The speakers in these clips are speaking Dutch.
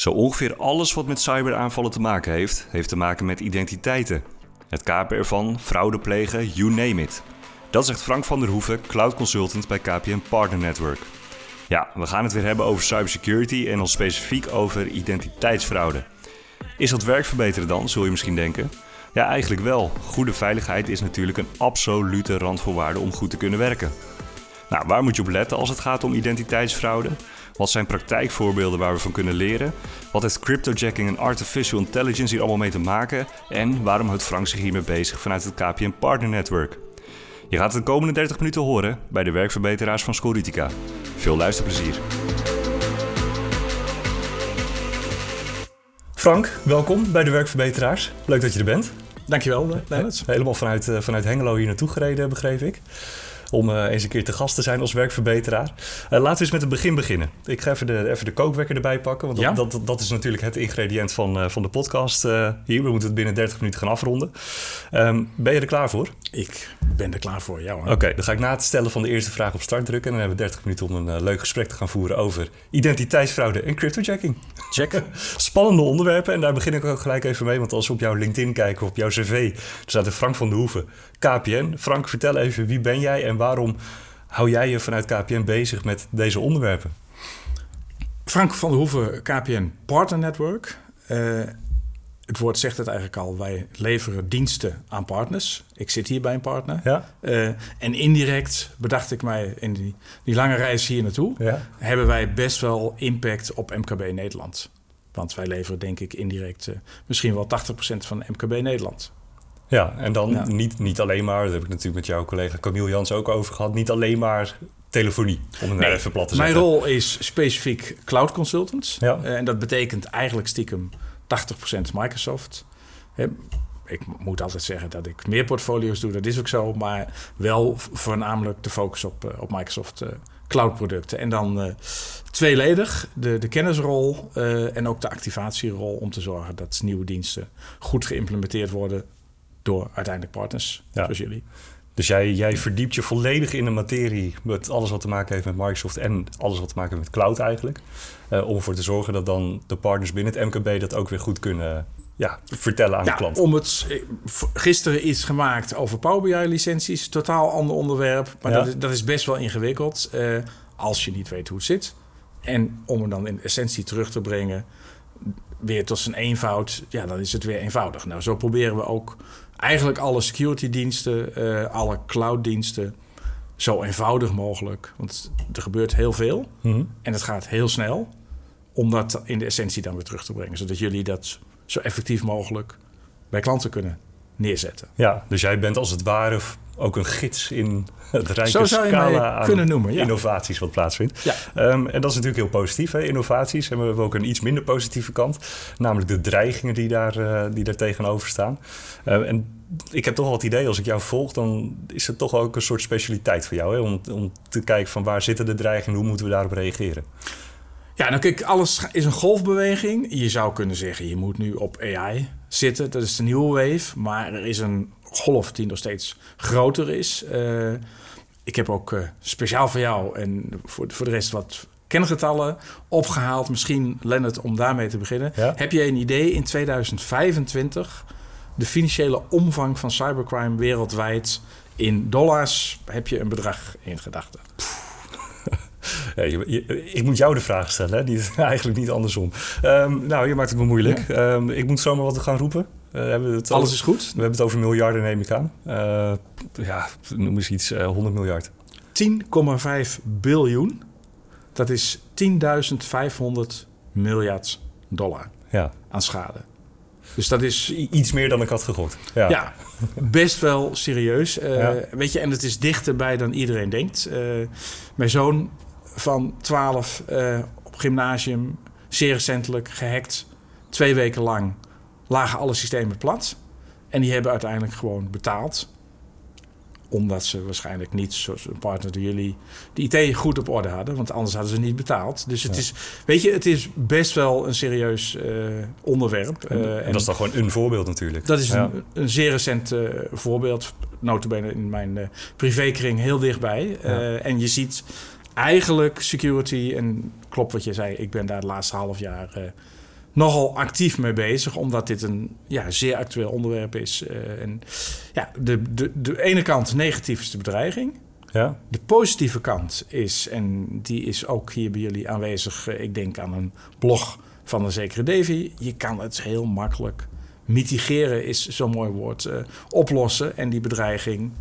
Zo ongeveer alles wat met cyberaanvallen te maken heeft, heeft te maken met identiteiten. Het kapen ervan, fraude plegen, you name it. Dat zegt Frank van der Hoeven, cloud consultant bij KPN Partner Network. Ja, we gaan het weer hebben over cybersecurity en dan specifiek over identiteitsfraude. Is dat werk verbeteren dan, zul je misschien denken? Ja, eigenlijk wel. Goede veiligheid is natuurlijk een absolute randvoorwaarde om goed te kunnen werken. Nou, waar moet je op letten als het gaat om identiteitsfraude? Wat zijn praktijkvoorbeelden waar we van kunnen leren? Wat heeft cryptojacking en artificial intelligence hier allemaal mee te maken? En waarom houdt Frank zich hiermee bezig vanuit het KPN Partner Network? Je gaat het de komende 30 minuten horen bij de werkverbeteraars van Scoritica. Veel luisterplezier. Frank, welkom bij de werkverbeteraars. Leuk dat je er bent. Dankjewel, Lennart. Helemaal vanuit, eh, vanuit Hengelo hier naartoe gereden, begreep ik om uh, eens een keer te gast te zijn als werkverbeteraar. Uh, laten we eens met het begin beginnen. Ik ga even de, even de kookwekker erbij pakken, want dat, dat, dat, is natuurlijk het ingrediënt van, uh, van de podcast hier. We moeten het binnen 30 minuten gaan afronden. Um, ben je er klaar voor? Ik ben er klaar voor, ja Oké, okay, dan ga ik na het stellen van de eerste vraag op start drukken. En dan hebben we 30 minuten om een leuk gesprek te gaan voeren over identiteitsfraude en cryptojacking. Check. Spannende onderwerpen en daar begin ik ook gelijk even mee. Want als we op jouw LinkedIn kijken, op jouw cv, er staat er Frank van de Hoeven, KPN. Frank, vertel even, wie ben jij en waarom hou jij je vanuit KPN bezig met deze onderwerpen? Frank van der Hoeven, KPN Partner Network. Uh, het woord zegt het eigenlijk al. Wij leveren diensten aan partners. Ik zit hier bij een partner. Ja. Uh, en indirect bedacht ik mij in die, die lange reis hier naartoe... Ja. hebben wij best wel impact op MKB Nederland. Want wij leveren denk ik indirect uh, misschien wel 80% van MKB Nederland. Ja, en dan niet, niet alleen maar, dat heb ik natuurlijk met jouw collega Camille Jans ook over gehad, niet alleen maar telefonie, om het nee, even plat te zeggen. Mijn rol is specifiek cloud consultants. Ja. Uh, en dat betekent eigenlijk stiekem 80% Microsoft. ik moet altijd zeggen dat ik meer portfolio's doe, dat is ook zo, maar wel voornamelijk de focus op, uh, op Microsoft uh, cloud producten. En dan tweeledig, de, de kennisrol en ook de activatierol om te zorgen dat nieuwe diensten goed geïmplementeerd worden door uiteindelijk partners zoals jullie. Dus jij, jij verdiept je volledig in de materie met alles wat te maken heeft met Microsoft en alles wat te maken heeft met cloud eigenlijk. Uh, om ervoor te zorgen dat dan de partners binnen het MKB dat ook weer goed kunnen ja, vertellen aan ja, de klant. Om het, eh, gisteren iets gemaakt over Power BI licenties, totaal ander onderwerp. Maar dat, is, dat is best wel ingewikkeld uh, als je niet weet hoe het zit. En om hem dan in essentie terug te brengen, weer tot zijn eenvoud, ja, dan is het weer eenvoudig. Nou, zo proberen we ook eigenlijk alle security diensten, uh, alle cloud diensten zo eenvoudig mogelijk. Want er gebeurt heel veel mm en het gaat heel snel. Om dat in de essentie dan weer terug te brengen. Zodat jullie dat zo effectief mogelijk bij klanten kunnen neerzetten. Ja, dus jij bent als het ware ook een gids in het rijke scala aan kunnen noemen, ja. innovaties wat plaatsvindt. Ja. Um, en dat is natuurlijk heel positief, hè, innovaties. En we hebben ook een iets minder positieve kant, namelijk de dreigingen die daar, uh, die daar tegenover staan. Uh, en ik heb toch wel het idee, als ik jou volg, dan is het toch ook een soort specialiteit voor jou. Hè? Om, om te kijken van waar zitten de dreigingen, hoe moeten we daarop reageren? Ja, nou kijk, alles is een golfbeweging. Je zou kunnen zeggen, je moet nu op AI zitten. Dat is de nieuwe wave. Maar er is een golf die nog steeds groter is. Uh, ik heb ook uh, speciaal voor jou en voor, voor de rest wat kengetallen opgehaald. Misschien, Lennart, om daarmee te beginnen. Ja? Heb jij een idee in 2025 de financiële omvang van cybercrime wereldwijd in dollars? Heb je een bedrag in gedachten? Ja, ik moet jou de vraag stellen, hè? Niet, eigenlijk niet andersom. Um, nou, je maakt het me moeilijk. Ja. Um, ik moet zomaar wat gaan roepen. Uh, hebben het Alles is goed? We hebben het over miljarden, neem ik aan. Uh, ja, noem eens iets, uh, 100 miljard. 10,5 biljoen. Dat is 10.500 miljard dollar ja. aan schade. Dus dat is iets meer dan ik had gegooid. Ja, ja best wel serieus. Uh, ja. Weet je, en het is dichterbij dan iedereen denkt. Uh, mijn zoon van 12 uh, op gymnasium, zeer recentelijk gehackt. Twee weken lang lagen alle systemen plat. En die hebben uiteindelijk gewoon betaald omdat ze waarschijnlijk niet, zoals een partner door jullie, de IT goed op orde hadden. Want anders hadden ze niet betaald. Dus het is, weet je, het is best wel een serieus uh, onderwerp. En, uh, en, dat is dan gewoon een voorbeeld natuurlijk. Dat is ja. een, een, zeer recent uh, voorbeeld. Notabene in mijn privékring heel dichtbij. Ja. En je ziet eigenlijk security, en klopt wat je zei, ik ben daar het laatste half jaar nogal actief mee bezig, omdat dit een ja, zeer actueel onderwerp is. Uh, en ja, de, de, de ene kant negatief is de bedreiging. Ja. De positieve kant is, en die is ook hier bij jullie aanwezig, uh, ik denk aan een blog van een zekere Davy. Je kan het heel makkelijk mitigeren, is zo'n mooi woord, oplossen en die bedreiging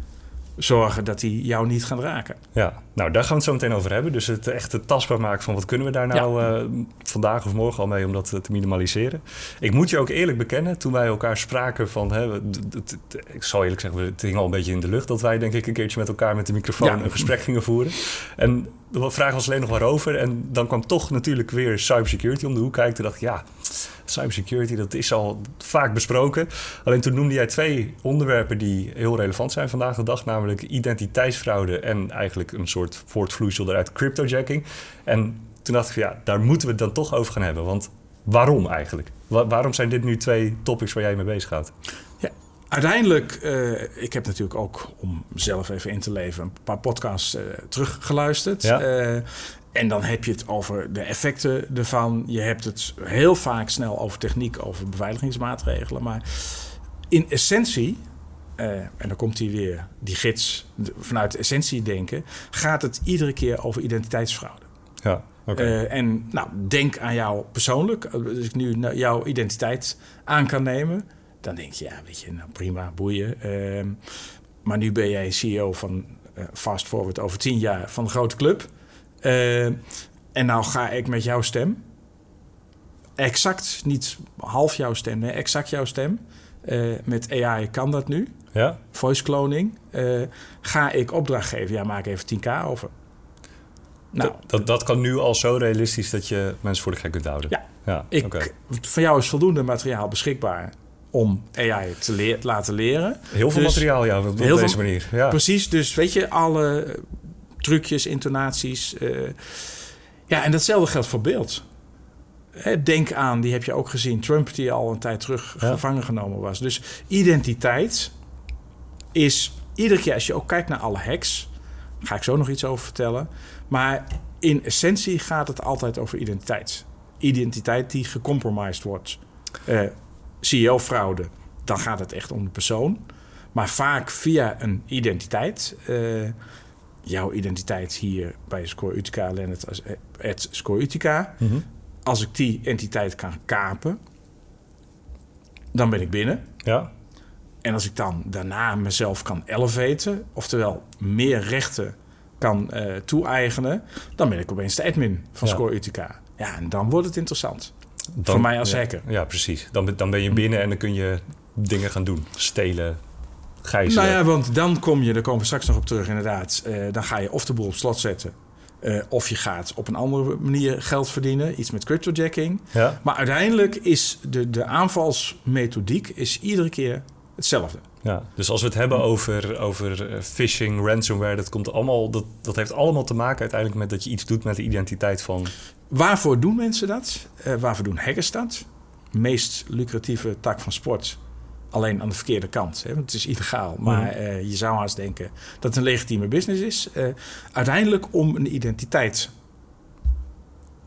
zorgen dat die jou niet gaan raken. Ja, nou daar gaan we het zo meteen over hebben. Dus het echt tastbaar maken van wat kunnen we daar nou ja. uh, vandaag of morgen al mee om dat te minimaliseren. Ik moet je ook eerlijk bekennen, toen wij elkaar spraken van, hè, ik zal eerlijk zeggen, het hing al een beetje in de lucht dat wij denk ik een keertje met elkaar met de microfoon ja. een gesprek gingen voeren. En de vraag was alleen nog waarover. En dan kwam toch natuurlijk weer cybersecurity om de hoek kijken. Toen dacht ik, ja, cybersecurity, dat is al vaak besproken. Alleen toen noemde jij twee onderwerpen die heel relevant zijn vandaag de dag. Namelijk identiteitsfraude en eigenlijk een soort voortvloeisel eruit cryptojacking. En toen dacht ik, ja, daar moeten we het dan toch over gaan hebben. Want waarom eigenlijk? Wa waarom zijn dit nu twee topics waar jij mee bezig gaat? Uiteindelijk, uh, ik heb natuurlijk ook, om zelf even in te leven, een paar podcasts uh, teruggeluisterd. Ja. Uh, en dan heb je het over de effecten ervan. Je hebt het heel vaak snel over techniek, over beveiligingsmaatregelen. Maar in essentie, en dan komt hier weer die gids vanuit de essentie denken, gaat het iedere keer over identiteitsfraude. Ja. Okay. Uh, en nou, denk aan jou persoonlijk. Als ik nu jouw identiteit aan kan nemen, dan denk je, ja, weet je, nou prima, boeien. Uh, maar nu ben jij CEO van uh, Fast Forward over tien jaar van een grote club. Uh, en nou ga ik met jouw stem, exact, niet half jouw stem, nee, exact jouw stem. Uh, met AI kan dat nu. Ja. Voice cloning. Uh, ga ik opdracht geven? Ja, maak even 10k over. Nou, dat, dat, dat, kan nu al zo realistisch dat je mensen voor de gek kunt houden. Ja. ja ik, okay. Van jou is voldoende materiaal beschikbaar om AI te leer, laten leren. Heel veel dus, materiaal, ja, op deze veel, manier. Ja. Precies, dus weet je, alle trucjes, intonaties. Uh, ja, en datzelfde geldt voor beeld. Hè, denk aan, die heb je ook gezien, Trump die al een tijd terug ja. gevangen genomen was. Dus identiteit is iedere keer, als je ook kijkt naar alle hacks, ga ik zo nog iets over vertellen. Maar in essentie gaat het altijd over identiteit. Identiteit die gecompromised wordt. Uh, CEO-fraude, dan gaat het echt om de persoon. Maar vaak via een identiteit. Uh, jouw identiteit hier bij Score Utica, Lennart, als het Score Utica. Mm -hmm. Als ik die entiteit kan kapen, dan ben ik binnen. Ja. En als ik dan daarna mezelf kan elevaten, oftewel meer rechten kan uh, toe-eigenen, dan ben ik opeens de admin van ja. Score Utica. Ja, en dan wordt het interessant. Dan, Voor mij als ja, hacker. Ja, precies. Dan, dan ben je binnen en dan kun je dingen gaan doen. Stelen, gijzelen. Nou ja, want dan kom je, daar komen we straks nog op terug inderdaad. Uh, dan ga je of de boel op slot zetten. Uh, of je gaat op een andere manier geld verdienen. Iets met cryptojacking. Ja. Maar uiteindelijk is de, de aanvalsmethodiek is iedere keer hetzelfde. Ja, dus als we het hebben over, over phishing, ransomware, dat, komt allemaal, dat, dat heeft allemaal te maken uiteindelijk met dat je iets doet met de identiteit van. Waarvoor doen mensen dat? Uh, waarvoor doen hackers dat? Meest lucratieve tak van sport. Alleen aan de verkeerde kant. Hè? Want het is illegaal. Maar mm. uh, je zou haast denken dat het een legitieme business is. Uh, uiteindelijk om een identiteit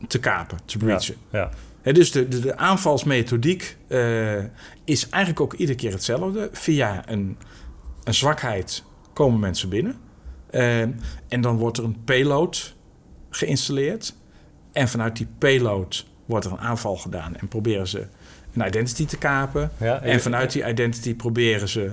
te kapen, te breachen. Ja, ja. He, dus de, de, de aanvalsmethodiek uh, is eigenlijk ook iedere keer hetzelfde. Via een, een zwakheid komen mensen binnen. Uh, en dan wordt er een payload geïnstalleerd. En vanuit die payload wordt er een aanval gedaan. En proberen ze een identity te kapen. Ja, en vanuit die identity proberen ze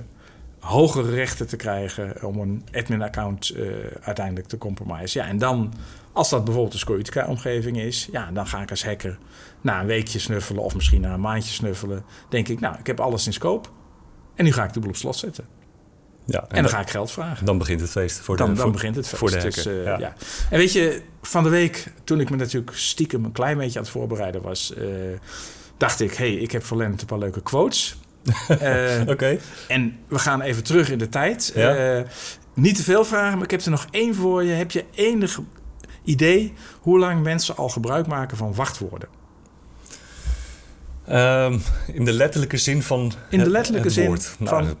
hogere rechten te krijgen... om een admin-account uh, uiteindelijk te compromissen. Ja, en dan... Als dat bijvoorbeeld een Scoitica-omgeving is, ja, dan ga ik als hacker na een weekje snuffelen of misschien na een maandje snuffelen. Denk ik, nou, ik heb alles in scope. En nu ga ik de boel op slot zetten. Ja, en, en dan ga ik geld vragen. Dan begint het feest. Voor de, dan, dan voor, begint het feest. Voor de dus, uh, ja. ja. En weet je, van de week, toen ik me natuurlijk stiekem een klein beetje aan het voorbereiden was, uh, dacht ik, hey, ik heb voor Lennart een paar leuke quotes. uh, Oké. Okay. En we gaan even terug in de tijd. Ja. niet te veel vragen, maar ik heb er nog één voor je. Heb je enig idee hoe lang mensen al gebruik maken van wachtwoorden? Um, in de letterlijke zin van In de letterlijke het, zin woord. van... Nou,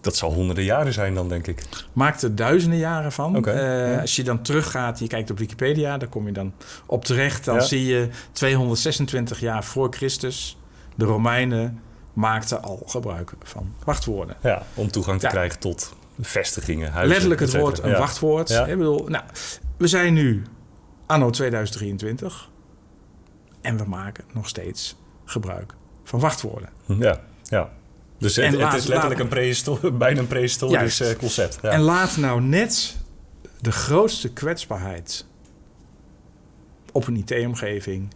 dat zal honderden jaren zijn dan, denk ik. Maakt er duizenden jaren van. Oké, Eh, ja. Als je dan teruggaat, je kijkt op Wikipedia, daar kom je dan op terecht. Dan Ja. zie je 226 jaar voor Christus. De Romeinen maakten al gebruik van wachtwoorden. Ja, om toegang te Ja. krijgen tot vestigingen, huizen. Letterlijk het woord een wachtwoord. Ja. Ik bedoel, nou, we zijn nu anno 2023 en we maken nog steeds gebruik van wachtwoorden. Ja, ja. Dus het, is letterlijk laat- een bijna een prehistorisch Juist. eh, concept. Ja. En laat nou net de grootste kwetsbaarheid op een IT-omgeving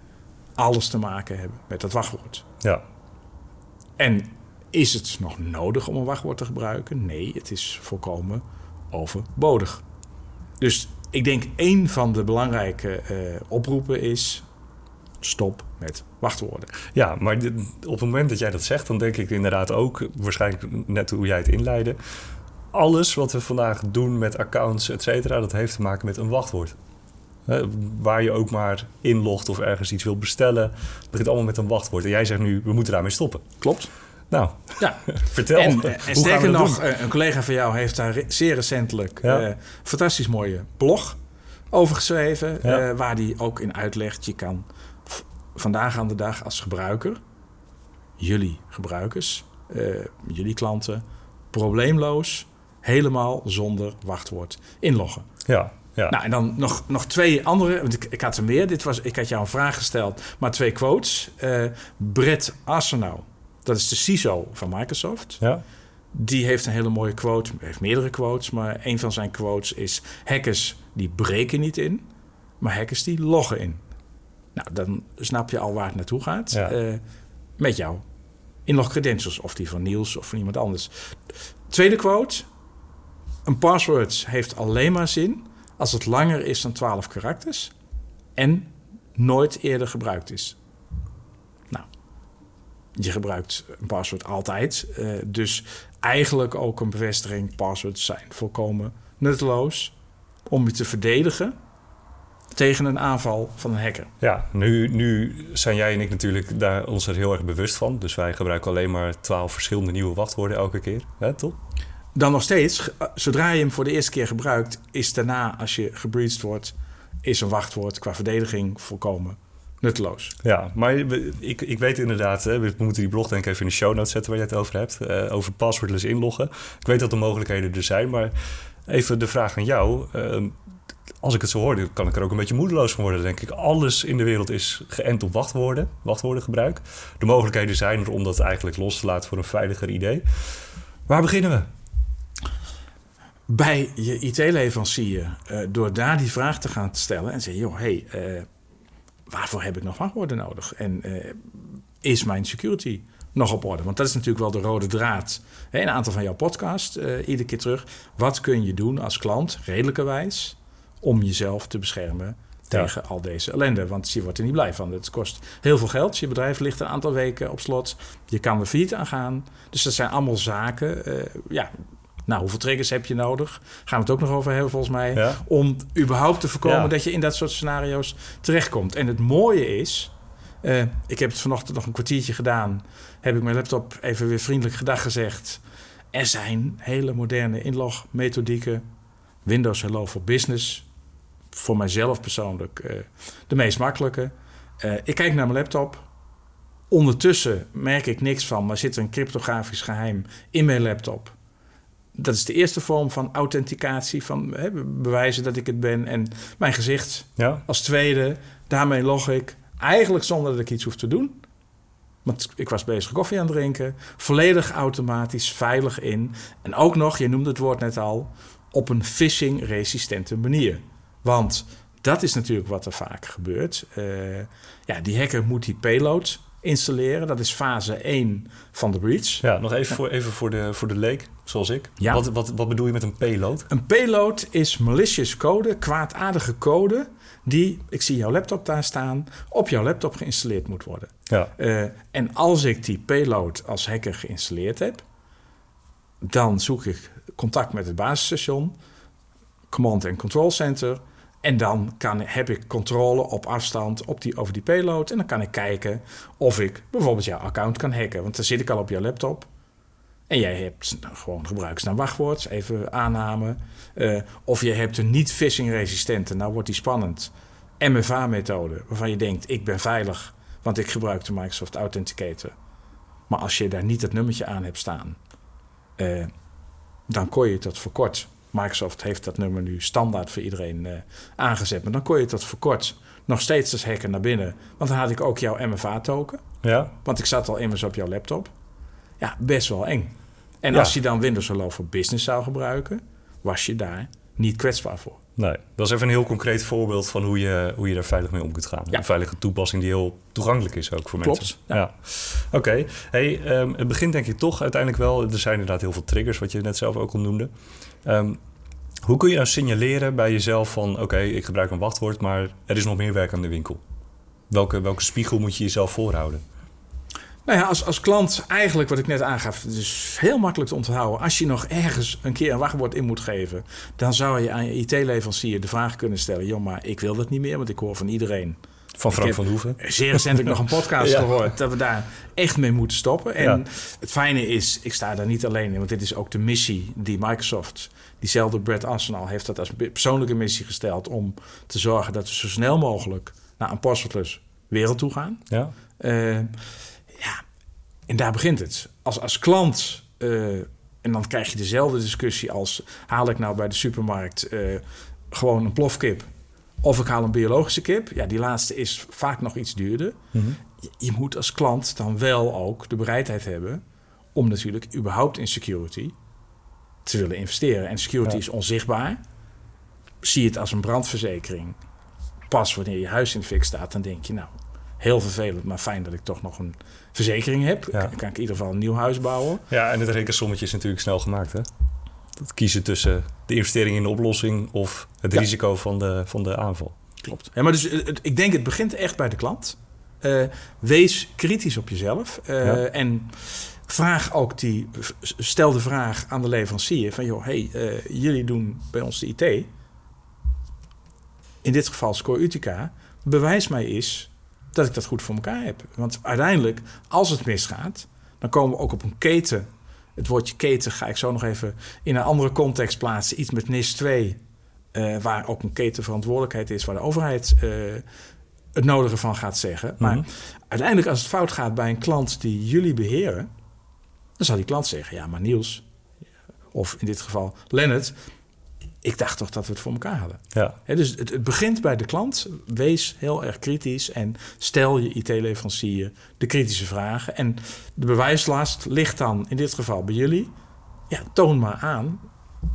alles te maken hebben met dat wachtwoord. ja. En is het nog nodig om een wachtwoord te gebruiken? Nee, het is volkomen overbodig. Dus ik denk één van de belangrijke eh, oproepen is: stop met wachtwoorden. Ja, maar dit- op het moment dat jij dat zegt, dan denk ik inderdaad ook, waarschijnlijk net hoe jij het inleidde, alles wat we vandaag doen met accounts, et cetera, dat heeft te maken met een wachtwoord. Hè, waar je ook maar inlogt of ergens iets wil bestellen, het begint allemaal met een wachtwoord. En jij zegt nu, we moeten daarmee stoppen. Klopt? Nou, Ja. vertel. En, eh, en we sterker nog, doen? eh, een collega van jou heeft daar zeer recentelijk Ja. eh, een fantastisch mooie blog over geschreven. Ja. eh, waar die ook in uitlegt: je kan vandaag aan de dag als gebruiker, jullie gebruikers, eh, jullie klanten, probleemloos, helemaal zonder wachtwoord inloggen. Ja, ja. Nou, en dan nog, nog twee andere, want ik, ik had er meer. Dit was, ik had jou een vraag gesteld, maar twee quotes. Eh Brett Arsenault, dat is de CISO van Microsoft. ja. Die heeft een hele mooie quote, heeft meerdere quotes, maar een van zijn quotes is: hackers die breken niet in, maar hackers die loggen in. Nou, dan snap je al waar het naartoe gaat. Ja. Eh, met jou. Inlogcredentials, of die van Niels of van iemand anders. Tweede quote: een password heeft alleen maar zin als het langer is dan 12 karakters en nooit eerder gebruikt is. Je gebruikt een paswoord altijd. eh, dus eigenlijk ook een bevestiging. Passwords zijn volkomen nutteloos om je te verdedigen tegen een aanval van een hacker. Ja, nu, nu zijn jij en ik natuurlijk daar ons er heel erg bewust van. Dus wij gebruiken alleen maar twaalf verschillende nieuwe wachtwoorden elke keer. Hè, toch? Dan nog steeds, eh, zodra je hem voor de eerste keer gebruikt, is daarna, als je gebreached wordt, is een wachtwoord qua verdediging volkomen nutteloos. Ja, maar ik, ik weet inderdaad, hè, we moeten die blog denk ik even in de show notes zetten waar je het over hebt. eh, over passwordless inloggen. Ik weet dat de mogelijkheden er zijn, maar even de vraag aan jou. ehm, als ik het zo hoor, dan kan ik er ook een beetje moedeloos van worden, denk ik. Alles in de wereld is geënt op wachtwoorden, wachtwoordengebruik. De mogelijkheden zijn er om dat eigenlijk los te laten voor een veiliger idee. Waar beginnen we? Bij je IT-leverancier, eh, door daar die vraag te gaan stellen en zeggen: joh, hey, eh, waarvoor heb ik nog wachtwoorden nodig? En eh, is mijn security nog op orde? Want dat is natuurlijk wel de rode draad. Hè, een aantal van jouw podcast, eh, iedere keer terug. Wat kun je doen als klant, redelijkerwijs, om jezelf te beschermen Ja. tegen al deze ellende? Want je wordt er niet blij van. Het kost heel veel geld. Je bedrijf ligt een aantal weken op slot. Je kan er failliet aan gaan. Dus dat zijn allemaal zaken. eh, ja, nou, hoeveel triggers heb je nodig? Gaan we het ook nog over hebben, volgens mij. Ja. Om überhaupt te voorkomen Ja. dat je in dat soort scenario's terechtkomt. En het mooie is, eh, ik heb het vanochtend nog een kwartiertje gedaan. Heb ik mijn laptop even weer vriendelijk gedag gezegd. Er zijn hele moderne inlogmethodieken. Windows Hello for Business. Voor mijzelf persoonlijk eh, de meest makkelijke. Eh, ik kijk naar mijn laptop. Ondertussen merk ik niks van, maar zit er een cryptografisch geheim in mijn laptop. Dat is de eerste vorm van authenticatie, van hè, bewijzen dat ik het ben. En mijn gezicht Ja? als tweede, daarmee log ik eigenlijk zonder dat ik iets hoef te doen. Want ik was bezig koffie aan het drinken. Volledig automatisch, veilig in. En ook nog, je noemde het woord net al, op een phishing-resistente manier. Want dat is natuurlijk wat er vaak gebeurt. Eh, ja, die hacker moet die payload installeren. Dat is fase 1 van de breach. Ja, nog even, voor, even voor, de, voor de leek, zoals ik. Ja. Wat, wat, wat bedoel je met een payload? Een payload is malicious code, kwaadaardige code, die, ik zie jouw laptop daar staan, op jouw laptop geïnstalleerd moet worden. Ja, Eh, en als ik die payload als hacker geïnstalleerd heb, dan zoek ik contact met het basisstation, command en control center. En dan kan, heb ik controle op afstand op die, over die payload. En dan kan ik kijken of ik bijvoorbeeld jouw account kan hacken. Want dan zit ik al op jouw laptop. En jij hebt gewoon gebruikersnaam wachtwoord, even aanname. Uh, of je hebt een niet-phishing resistente, nou wordt die spannend. MFA-methode, waarvan je denkt, ik ben veilig, want ik gebruik de Microsoft Authenticator. Maar als je daar niet het nummertje aan hebt staan, uh, dan kon je dat verkort. Microsoft heeft dat nummer nu standaard voor iedereen uh, aangezet. Maar dan kon je dat verkort nog steeds als hacker naar binnen. Want dan had ik ook jouw MFA-token. Ja. Want ik zat al immers op jouw laptop. Ja, best wel eng. En als je dan Windows Hello voor Business zou gebruiken, was je daar niet kwetsbaar voor. Nee, dat is even een heel concreet voorbeeld van hoe je, hoe je daar veilig mee om kunt gaan. Een veilige toepassing die heel toegankelijk is ook voor Klopt, mensen. Ja. ja. Oké, hey, um, het begint denk ik toch uiteindelijk wel. Er zijn inderdaad heel veel triggers, wat je net zelf ook al noemde. Um, hoe kun je nou signaleren bij jezelf van... oké, ik gebruik een wachtwoord, maar er is nog meer werk aan de winkel? Welke, welke spiegel moet je jezelf voorhouden? Nou ja, als, als klant eigenlijk wat ik net aangaf, is heel makkelijk te onthouden. Als je nog ergens een keer een wachtwoord in moet geven, dan zou je aan je IT-leverancier de vraag kunnen stellen: joh, maar ik wil dat niet meer, want ik hoor van iedereen. Van Frank van Hoeven. Zeer recentelijk nog een podcast gehoord dat we daar echt mee moeten stoppen. En het fijne is, ik sta daar niet alleen in, want dit is ook de missie die Microsoft, diezelfde Brett Arsenal, heeft dat als persoonlijke missie gesteld om te zorgen dat we zo snel mogelijk naar een passwordless wereld toe gaan. Ja. Uh, ja, en daar begint het. Als, als klant, uh, en dan krijg je dezelfde discussie als... haal ik nou bij de supermarkt uh, gewoon een plofkip... of ik haal een biologische kip. Ja, die laatste is vaak nog iets duurder. Mm -hmm. je, je, moet als klant dan wel ook de bereidheid hebben... om natuurlijk überhaupt in security te willen investeren. En security ja. is onzichtbaar. Zie het als een brandverzekering. Pas wanneer je huis in de fik staat, dan denk je... nou, heel vervelend, maar fijn dat ik toch nog een verzekering heb. Ja. Dan kan ik in ieder geval een nieuw huis bouwen. Ja, en het rekensommetje is natuurlijk snel gemaakt, hè? Het kiezen tussen de investering in de oplossing of het ja. risico van de, van de aanval. Klopt. Ja, maar dus het, ik denk het begint echt bij de klant. Uh, wees kritisch op jezelf. Uh, ja. En vraag ook die, stel de vraag aan de leverancier van joh, hey, uh, jullie doen bij ons de IT. In dit geval Score Utica. Bewijs mij is dat ik dat goed voor elkaar heb. Want uiteindelijk, als het misgaat, dan komen we ook op een keten. Het woordje keten ga ik zo nog even in een andere context plaatsen. Iets met NIS 2, uh, waar ook een ketenverantwoordelijkheid is, waar de overheid uh, het nodige van gaat zeggen. Maar -hmm. uiteindelijk, als het fout gaat bij een klant die jullie beheren, dan zal die klant zeggen: Ja, maar Niels, of in dit geval Lennart, ik dacht toch dat we het voor elkaar hadden. Ja. dus het, het, begint bij de klant. Wees heel erg kritisch en stel je IT-leverancier de kritische vragen. En de bewijslast ligt dan in dit geval bij jullie. Ja, toon maar aan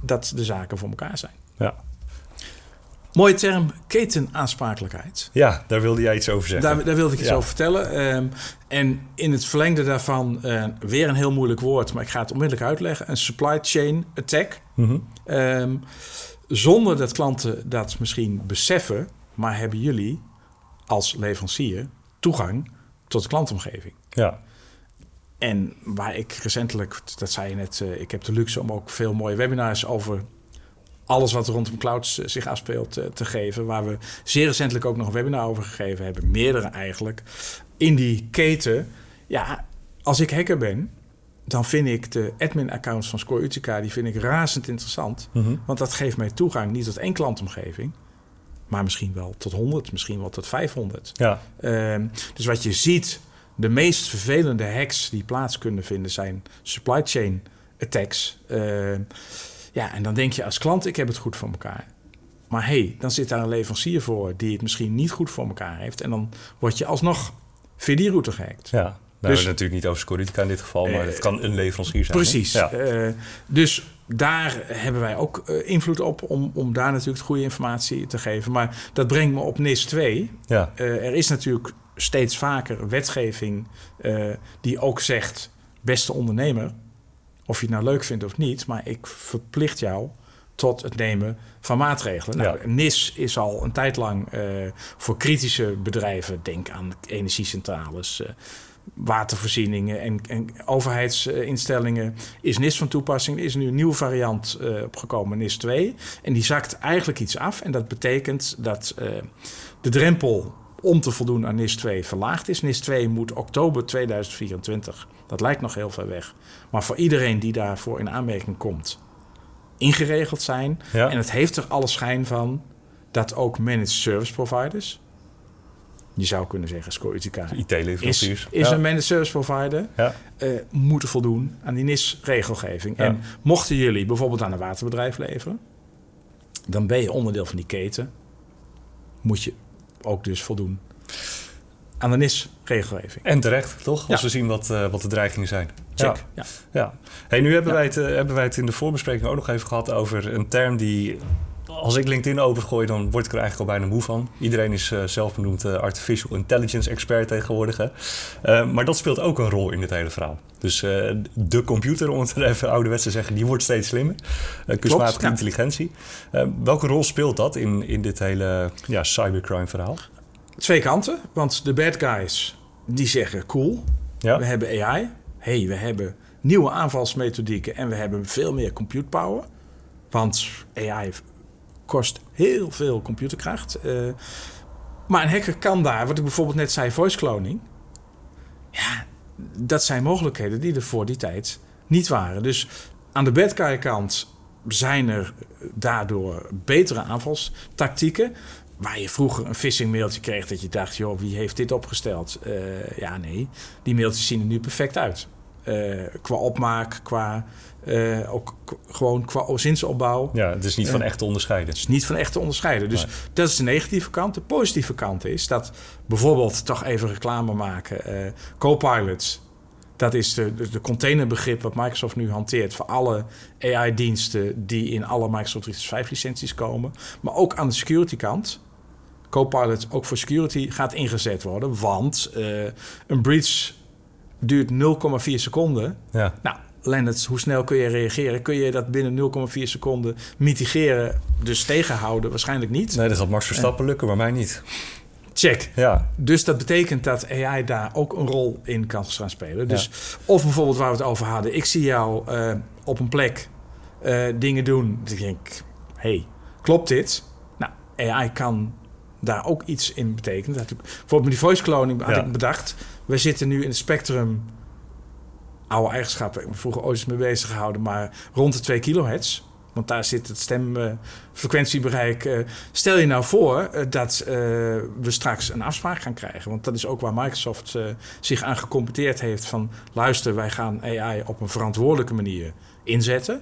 dat de zaken voor elkaar zijn. Ja. Mooie term, ketenaanspreekelijkheid. Ja, daar wilde jij iets over zeggen. Daar, daar wilde ik iets ja. over vertellen. Um, en in het verlengde daarvan, uh, weer een heel moeilijk woord, maar ik ga het onmiddellijk uitleggen: een supply chain attack. Mm -hmm. um, zonder dat klanten dat misschien beseffen, maar hebben jullie als leverancier toegang tot de klantomgeving. Ja. En waar ik recentelijk, dat zei je net, uh, ik heb de luxe om ook veel mooie webinars over alles wat er rondom clouds zich afspeelt te, te geven. Waar we zeer recentelijk ook nog een webinar over gegeven hebben. Meerdere eigenlijk. In die keten. Ja, als ik hacker ben, dan vind ik de admin-accounts van Score Utica... die vind ik razend interessant. -hmm. Want dat geeft mij toegang niet tot één klantomgeving... maar misschien wel tot 100, misschien wel tot 500. Ja. Uh, dus wat je ziet, de meest vervelende hacks die plaats kunnen vinden... zijn supply chain attacks... Uh, ja, en dan denk je als klant, ik heb het goed voor elkaar. Maar hey, dan zit daar een leverancier voor die het misschien niet goed voor elkaar heeft. En dan word je alsnog via die route gehackt. Ja, nou, dus, we natuurlijk niet over Scoritica in dit geval, maar uh, het kan een leverancier zijn. Precies. Ja. Uh, dus daar hebben wij ook uh, invloed op om, om daar natuurlijk goede informatie te geven. Maar dat brengt me op NIS 2. Ja. er is natuurlijk steeds vaker wetgeving die ook zegt, beste ondernemer, of je het nou leuk vindt of niet, maar ik verplicht jou tot het nemen van maatregelen. Nou, ja. NIS is al een tijd lang uh, voor kritische bedrijven, denk aan energiecentrales, uh, watervoorzieningen en, en, overheidsinstellingen, is NIS van toepassing. Er is nu een nieuwe variant uh, opgekomen, NIS 2. En die zakt eigenlijk iets af. En dat betekent dat de drempel om te voldoen aan NIS 2 verlaagd is. NIS 2 moet oktober 2024. Dat lijkt nog heel ver weg. Maar voor iedereen die daarvoor in aanmerking komt, ingeregeld zijn. Ja. En het heeft er alle schijn van dat ook managed service providers, je zou kunnen zeggen Scoretica, is, IT-leveranciers. is ja. een managed service provider, Ja. eh, moeten voldoen aan die NIS-regelgeving. En mochten jullie bijvoorbeeld aan een waterbedrijf leveren, dan ben je onderdeel van die keten. Moet je ook dus voldoen aan de NIS-regelgeving. En terecht, toch? Als we zien wat, eh, wat de dreigingen zijn. Check. Ja. Ja. Ja. Hey, nu hebben, Ja. wij het, eh, hebben wij het in de voorbespreking ook nog even gehad over een term die... Als ik LinkedIn opengooi, dan word ik er eigenlijk al bijna moe van. Iedereen is eh, zelfbenoemd eh, artificial intelligence expert tegenwoordig. Hè? Eh, maar dat speelt ook een rol in dit hele verhaal. Dus de computer, om het even ouderwets te zeggen, die wordt steeds slimmer. Kunstmatige intelligentie. Welke rol speelt dat in, in dit hele ja, cybercrime verhaal? Twee kanten, want de bad guys die zeggen cool, Ja? we hebben AI, hey, we hebben nieuwe aanvalsmethodieken en we hebben veel meer compute power. Want AI kost heel veel computerkracht. Eh, maar een hacker kan daar, wat ik bijvoorbeeld net zei, voice cloning. Ja, dat zijn mogelijkheden die er voor die tijd niet waren. Dus aan de bad kant zijn er daardoor betere aanvalstactieken. Waar je vroeger een phishing mailtje kreeg dat je dacht, joh, wie heeft dit opgesteld? Eh, ja, nee, die mailtjes zien er nu perfect uit. Eh, qua opmaak, qua eh, ook gewoon qua zinsopbouw. Ja, het is niet van Ja. echt te onderscheiden. Het is niet van echt te onderscheiden. Dus Nee. dat is de negatieve kant. De positieve kant is dat bijvoorbeeld toch even reclame maken. eh Copilot, dat is de, de, containerbegrip wat Microsoft nu hanteert voor alle AI-diensten die in alle Microsoft 365 licenties komen. Maar ook aan de security kant. Copilot ook voor security gaat ingezet worden. Want eh, een breach duurt 0,4 seconden. Ja. Nou, Leonard, hoe snel kun je reageren? Kun je dat binnen 0,4 seconden mitigeren, dus tegenhouden? Waarschijnlijk niet. Nee, dat zal Max Verstappen lukken, maar mij niet. Check. Ja, Dus dat betekent dat AI daar ook een rol in kan gaan spelen. Ja. Dus of bijvoorbeeld waar we het over hadden, ik zie jou eh, op een plek eh, dingen doen. Dus ik denk, hey, klopt dit? Nou, AI kan daar ook iets in betekenen. Dat, bijvoorbeeld met die voice cloning had Ja. ik bedacht. We zitten nu in het spectrum oude eigenschappen. Ik ben vroeger ooit eens mee bezig gehouden, maar rond de 2 kilohertz. Want daar zit het stemfrequentiebereik. Eh, stel je nou voor eh, dat eh, we straks een afspraak gaan krijgen. Want dat is ook waar Microsoft zich aan gecompeteerd heeft. Van luister, wij gaan AI op een verantwoordelijke manier inzetten.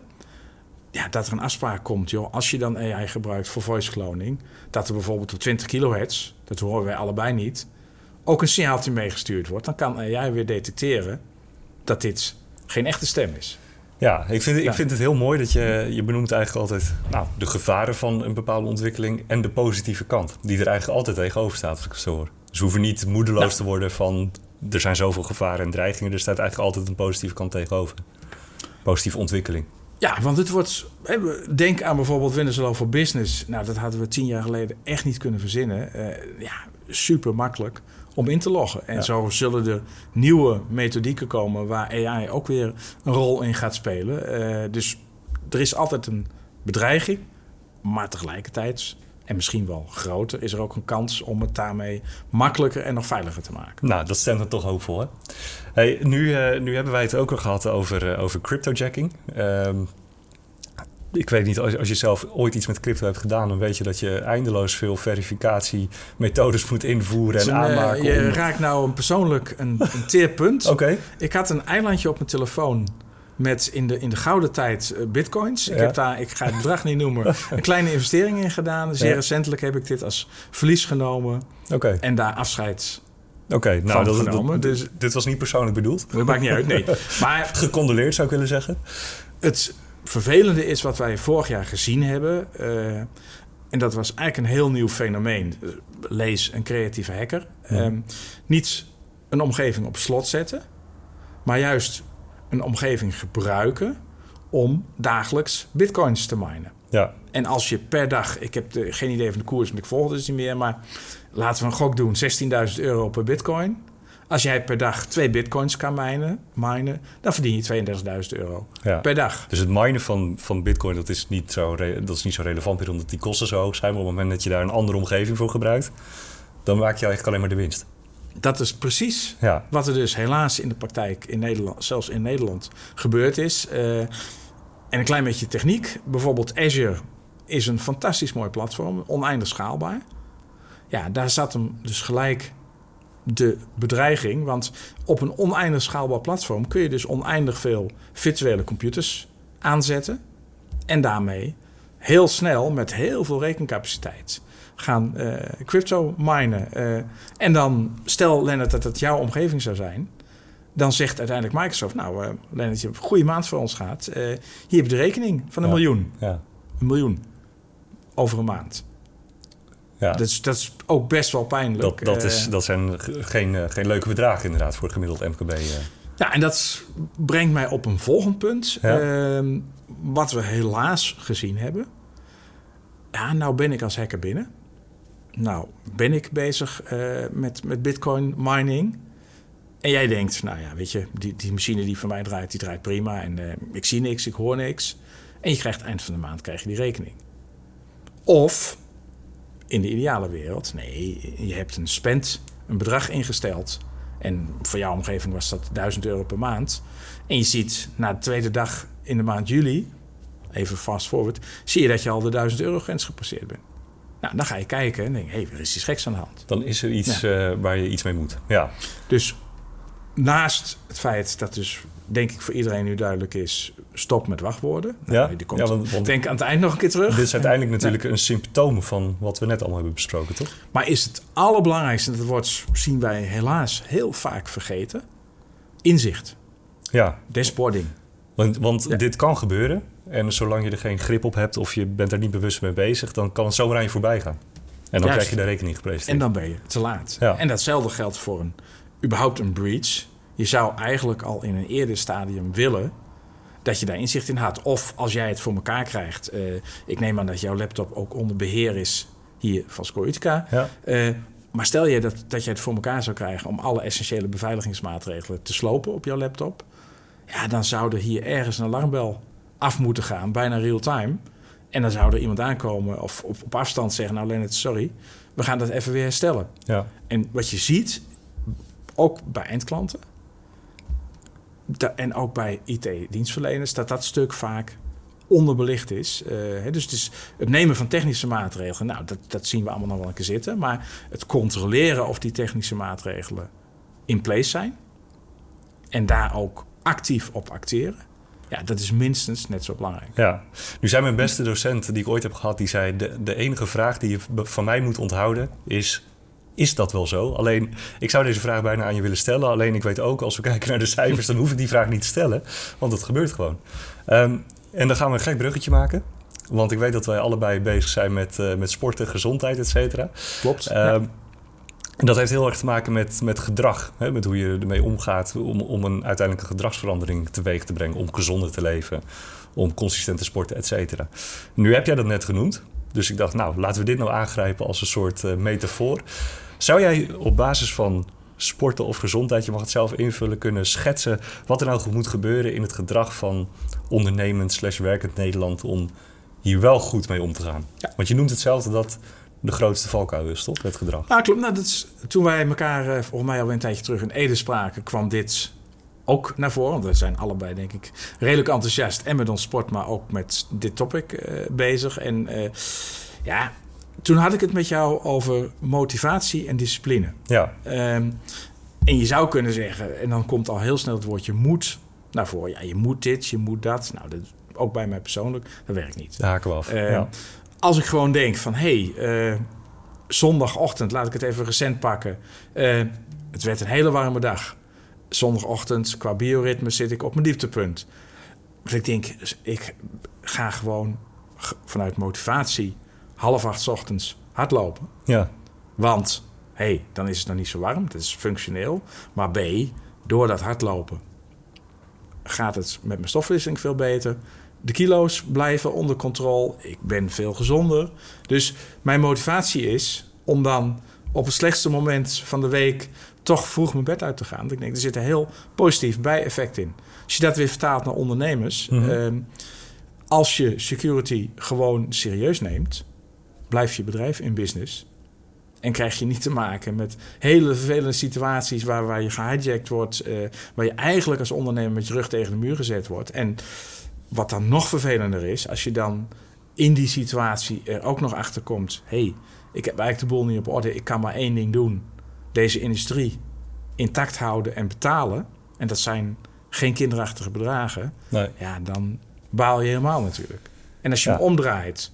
Ja, dat er een afspraak komt, joh. Als je dan AI gebruikt voor voice cloning. Dat er bijvoorbeeld op 20 kilohertz, dat horen wij allebei niet. Ook een signaaltje meegestuurd wordt. Dan kan AI weer detecteren dat dit geen echte stem is. ja ik, vind, ik Ja. vind het heel mooi dat je, je benoemt eigenlijk altijd nou, de gevaren van een bepaalde ontwikkeling en de positieve kant, die er eigenlijk altijd tegenover staat, als ik het zo hoor. Dus we hoeven niet moedeloos Nou. te worden van er zijn zoveel gevaren en dreigingen, er staat eigenlijk altijd een positieve kant tegenover. Positieve ontwikkeling. Ja, want het wordt. Denk aan bijvoorbeeld Hello for Business. Nou, dat hadden we tien jaar geleden echt niet kunnen verzinnen. Eh, ja, super makkelijk om in te loggen. En Ja. zo zullen er nieuwe methodieken komen waar AI ook weer een rol in gaat spelen. Eh, dus er is altijd een bedreiging, maar tegelijkertijd. En misschien wel groter, is er ook een kans om het daarmee makkelijker en nog veiliger te maken. Nou, dat stemt er toch hoopvol, hè? Hey, nu, eh, nu hebben wij het ook al gehad over, eh, over cryptojacking. Ehm, ik weet niet, als, als je zelf ooit iets met crypto hebt gedaan... dan weet je dat je eindeloos veel verificatiemethodes moet invoeren en eh, aanmaken. je om- raakt nou een persoonlijk een, een teerpunt. Oké, Ik had een eilandje op mijn telefoon met in de, in de gouden tijd eh, bitcoins. Ik Ja. heb daar, ik ga het bedrag niet noemen, een kleine investering in gedaan. Zeer Ja. recentelijk heb ik dit als verlies genomen oké. en daar afscheid. Oké, nou, dat, genomen, dat- dus- dit was niet persoonlijk bedoeld. Dat maakt niet uit, nee. Maar Gecondoleerd zou ik willen zeggen. het vervelende is wat wij vorig jaar gezien hebben. eh, en dat was eigenlijk een heel nieuw fenomeen. Eh, Lees een creatieve hacker. Ja. Ehm, niet een omgeving op slot zetten, maar juist een omgeving gebruiken om dagelijks bitcoins te minen. Ja, En als je per dag, ik heb de, geen idee van de koers, want ik volg het dus niet meer, maar laten we een gok doen, 16.000 euro per bitcoin. Als jij per dag twee bitcoins kan minen, minen dan verdien je 32.000 euro ja. per dag. Dus het minen van, van bitcoin, dat is, niet zo dat is niet zo relevant meer... omdat die kosten zo hoog zijn. Maar op het moment dat je daar een andere omgeving voor gebruikt... Dan maak je eigenlijk alleen maar de winst. Dat is precies Ja. wat er dus helaas in de praktijk in Nederland, zelfs in Nederland, gebeurd is. Eh, en een klein beetje techniek. Bijvoorbeeld Azure is een fantastisch mooi platform, oneindig schaalbaar. Ja, daar zat hem dus gelijk de bedreiging. Want op een oneindig schaalbaar platform kun je dus oneindig veel virtuele computers aanzetten. En daarmee heel snel met heel veel rekencapaciteit gaan eh, crypto minen. Eh, en dan, stel Lennart dat het jouw omgeving zou zijn. Dan zegt uiteindelijk Microsoft, nou uh, Lennart, je hebt een goede maand voor ons gehad. hier heb je de rekening van een Ja. miljoen. Ja. Een miljoen. Over een maand. Ja. Dat, is, dat is ook best wel pijnlijk. Dat, dat, Eh, is, dat zijn ge- geen, eh, geen leuke bedragen inderdaad voor het gemiddeld MKB. eh. Ja, en dat brengt mij op een volgend punt. Ja. Ehm, wat we helaas gezien hebben. Ja, nou ben ik als hacker binnen. Nou ben ik bezig eh, met, met bitcoin mining. En jij denkt, nou ja, weet je, die, die machine die voor mij draait, die draait prima. En eh, ik zie niks, ik hoor niks. En je krijgt eind van de maand krijg je die rekening. Of in de ideale wereld, nee, je hebt een spend, een bedrag ingesteld. En voor jouw omgeving was dat 1000 euro per maand. En je ziet na de tweede dag in de maand juli, even fast forward, zie je dat je al de 1000 euro grens gepasseerd bent. Nou, dan ga je kijken en denk je, hé, hey, er is iets geks aan de hand. Dan is er iets eh, waar je iets mee moet. Ja. Dus naast het feit dat dus, denk ik voor iedereen nu duidelijk is, stop met wachtwoorden. Ja? Nou, die komt, Ja, want- want- denk aan het eind nog een keer terug. Dit is uiteindelijk natuurlijk een symptoom van wat we net allemaal hebben besproken, toch? Maar is het allerbelangrijkste, en dat wordt, zien wij helaas heel vaak vergeten, inzicht, Ja, dashboarding. want, want Ja. dit kan gebeuren. En zolang je er geen grip op hebt of je bent er niet bewust mee bezig, dan kan het zomaar aan je voorbij gaan. En dan Juist. krijg je de rekening gepresenteerd. En dan ben je te laat. Ja. En datzelfde geldt voor een, überhaupt een breach. Je zou eigenlijk al in een eerder stadium willen dat je daar inzicht in had. Of als jij het voor elkaar krijgt. eh, ik neem aan dat jouw laptop ook onder beheer is hier van Scorutica. Ja. Eh, maar stel je dat, dat je het voor elkaar zou krijgen om alle essentiële beveiligingsmaatregelen te slopen op jouw laptop. Ja, dan zou er hier ergens een alarmbel af moeten gaan, bijna real-time. En dan zou er iemand aankomen of op, op afstand zeggen: Nou, Lennart, sorry, we gaan dat even weer herstellen. Ja. En wat je ziet, ook bij eindklanten en ook bij IT-dienstverleners, dat dat stuk vaak onderbelicht is. Eh, dus het, nemen van technische maatregelen, nou, dat, dat zien we allemaal nog wel een keer zitten. Maar het controleren of die technische maatregelen in place zijn en daar ook actief op acteren, ja, dat is minstens net zo belangrijk. Ja, nu zei mijn beste docent die ik ooit heb gehad, die zei: de, enige vraag die je van mij moet onthouden is. Is dat wel zo? Alleen, ik zou deze vraag bijna aan je willen stellen. Alleen, ik weet ook, als we kijken naar de cijfers, dan hoef ik die vraag niet te stellen. Want het gebeurt gewoon. Ehm, en dan gaan we een gek bruggetje maken. Want ik weet dat wij allebei bezig zijn met, eh, met sporten, gezondheid, et cetera. Klopt? Ehm, En dat heeft heel erg te maken met, met gedrag. Hè? Met hoe je ermee omgaat om, om een uiteindelijke gedragsverandering teweeg te brengen. Om gezonder te leven, om consistent te sporten, et cetera. Nu heb jij dat net genoemd. Dus ik dacht, nou, laten we dit nou aangrijpen als een soort eh, metafoor. Zou jij op basis van sporten of gezondheid, je mag het zelf invullen, kunnen schetsen wat er nou moet gebeuren in het gedrag van ondernemend slash werkend Nederland om hier wel goed mee om te gaan? Ja. Want je noemt hetzelfde dat de grootste valkuil is, toch? Het gedrag. Nou, klopt. Nou, dat is, toen wij elkaar eh, volgens mij al een tijdje terug in Ede spraken, kwam dit ook naar voren. Want we zijn allebei, denk ik, redelijk enthousiast. En met ons sport, maar ook met dit topic eh, bezig. En eh, ja, toen had ik het met jou over motivatie en discipline. Ja, Ehm, en je zou kunnen zeggen, en dan komt al heel snel het woordje moet naar voren. Ja, je moet dit, je moet dat. Nou, dat, ook bij mij persoonlijk, dat werkt niet. daar haken we af. Ja. Als ik gewoon denk van, hé, hey, eh, zondagochtend, laat ik het even recent pakken. Eh, het werd een hele warme dag. Zondagochtend, qua bioritme, zit ik op mijn dieptepunt. Dus ik denk, ik ga gewoon vanuit motivatie half acht 's ochtends hardlopen. ja, Want, hé, hey, dan is het nog niet zo warm, het is functioneel. Maar B, door dat hardlopen gaat het met mijn stofwisseling veel beter. De kilo's blijven onder controle. Ik ben veel gezonder. Dus mijn motivatie is om dan op het slechtste moment van de week toch vroeg mijn bed uit te gaan. Ik denk, er zit een heel positief bijeffect in. Als je dat weer vertaalt naar ondernemers. Mhm. ehm, als je security gewoon serieus neemt, blijft je bedrijf in business. En krijg je niet te maken met hele vervelende situaties waar, waar je gehijacked wordt, uh, waar je eigenlijk als ondernemer met je rug tegen de muur gezet wordt. En wat dan nog vervelender is, als je dan in die situatie er ook nog achter komt: hé, hey, ik heb eigenlijk de boel niet op orde, ik kan maar één ding doen: deze industrie intact houden en betalen. En dat zijn geen kinderachtige bedragen. Nee. Ja, dan baal je helemaal natuurlijk. En als je hem omdraait,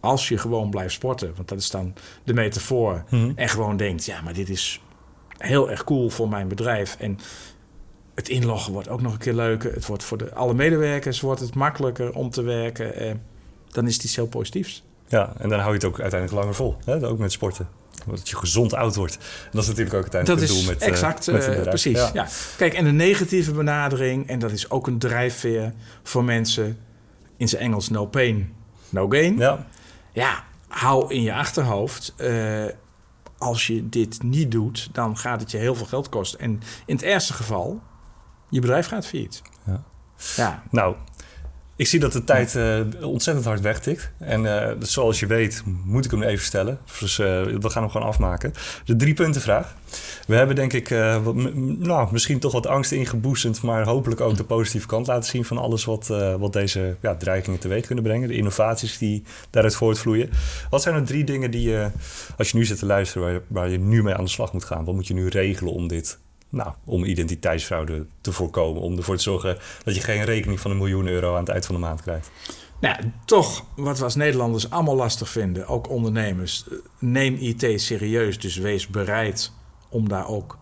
als je gewoon blijft sporten, want dat is dan de metafoor, mm en gewoon denkt: ja, maar dit is heel erg cool voor mijn bedrijf. En het inloggen wordt ook nog een keer leuker. Het wordt voor de, alle medewerkers wordt het makkelijker om te werken. Eh, dan is het iets heel positiefs. Ja, en dan hou je het ook uiteindelijk langer vol. Hè? Ook met sporten. Dat je gezond oud wordt. En dat is natuurlijk ook uiteindelijk het doel met eh, exact, met uh, precies. Ja. Kijk, en de negatieve benadering, en dat is ook een drijfveer voor mensen in zijn Engels no pain, no gain. Ja, ja hou in je achterhoofd. Uh, als je dit niet doet, dan gaat het je heel veel geld kosten. En in het ergste geval, je bedrijf gaat failliet. Ja. ja. Nou, ik zie dat de tijd uh, ontzettend hard wegtikt. En uh, zoals je weet, moet ik hem even stellen. Dus uh, we gaan hem gewoon afmaken. De drie punten vraag. We hebben denk ik nou, misschien toch wat angst ingeboezend... maar hopelijk ook de positieve kant laten zien... van alles wat, wat deze ja, dreigingen teweeg kunnen brengen. De innovaties die daaruit voortvloeien. Wat zijn er drie dingen die je, als je nu zit te luisteren... Waar je, waar je nu mee aan de slag moet gaan? Wat moet je nu regelen om dit nou, om identiteitsfraude te voorkomen. Om ervoor te zorgen dat je geen rekening van een miljoen euro aan het eind van de maand krijgt. Nou, toch wat we als Nederlanders allemaal lastig vinden, ook ondernemers. Neem IT serieus, dus wees bereid om daar ook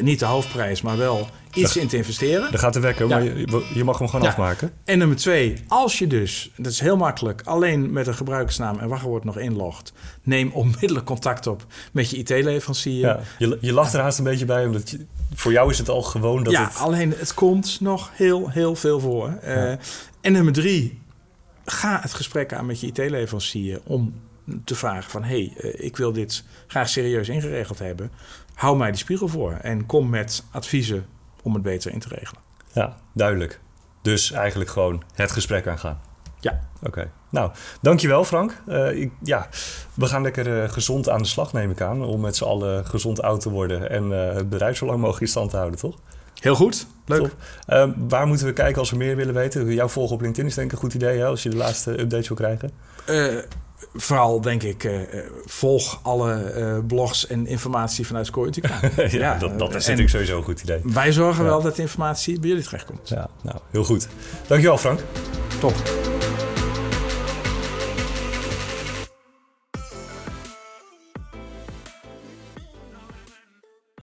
niet de hoofdprijs, maar wel iets in te investeren. Dan gaat de wekker, maar je, je, mag hem gewoon afmaken. En nummer twee, als je dus, dat is heel makkelijk, alleen met een gebruikersnaam en wachtwoord nog inlogt, neem onmiddellijk contact op met je IT-leverancier. Ja, je, je lacht er haast een beetje bij, omdat voor jou is het al gewoon dat ja, het... alleen het komt nog heel, heel veel voor. Uh, en nummer drie, ga het gesprek aan met je IT-leverancier om te vragen van... hé, hey, uh, ik wil dit graag serieus ingeregeld hebben. Hou mij die spiegel voor en kom met adviezen om het beter in te regelen. Ja, duidelijk. Dus eigenlijk gewoon het gesprek aangaan. Ja. Oké. Nou, dankjewel Frank. Uh, ik, ja, we gaan lekker uh, gezond aan de slag, neem ik aan. Om met z'n allen gezond oud te worden en uh, het bedrijf zo lang mogelijk in stand te houden, toch? Heel goed. Leuk. Ehm, waar moeten we kijken als we meer willen weten? Jouw volgen op LinkedIn is denk ik een goed idee, hè, als je de laatste updates wil krijgen vooral denk ik, uh, volg alle uh, blogs en informatie vanuit Scoretica. ja, ja, dat, dat is natuurlijk sowieso een goed idee. Wij zorgen wel dat de informatie bij jullie terechtkomt. Ja, nou, heel goed. Dankjewel Frank. Top.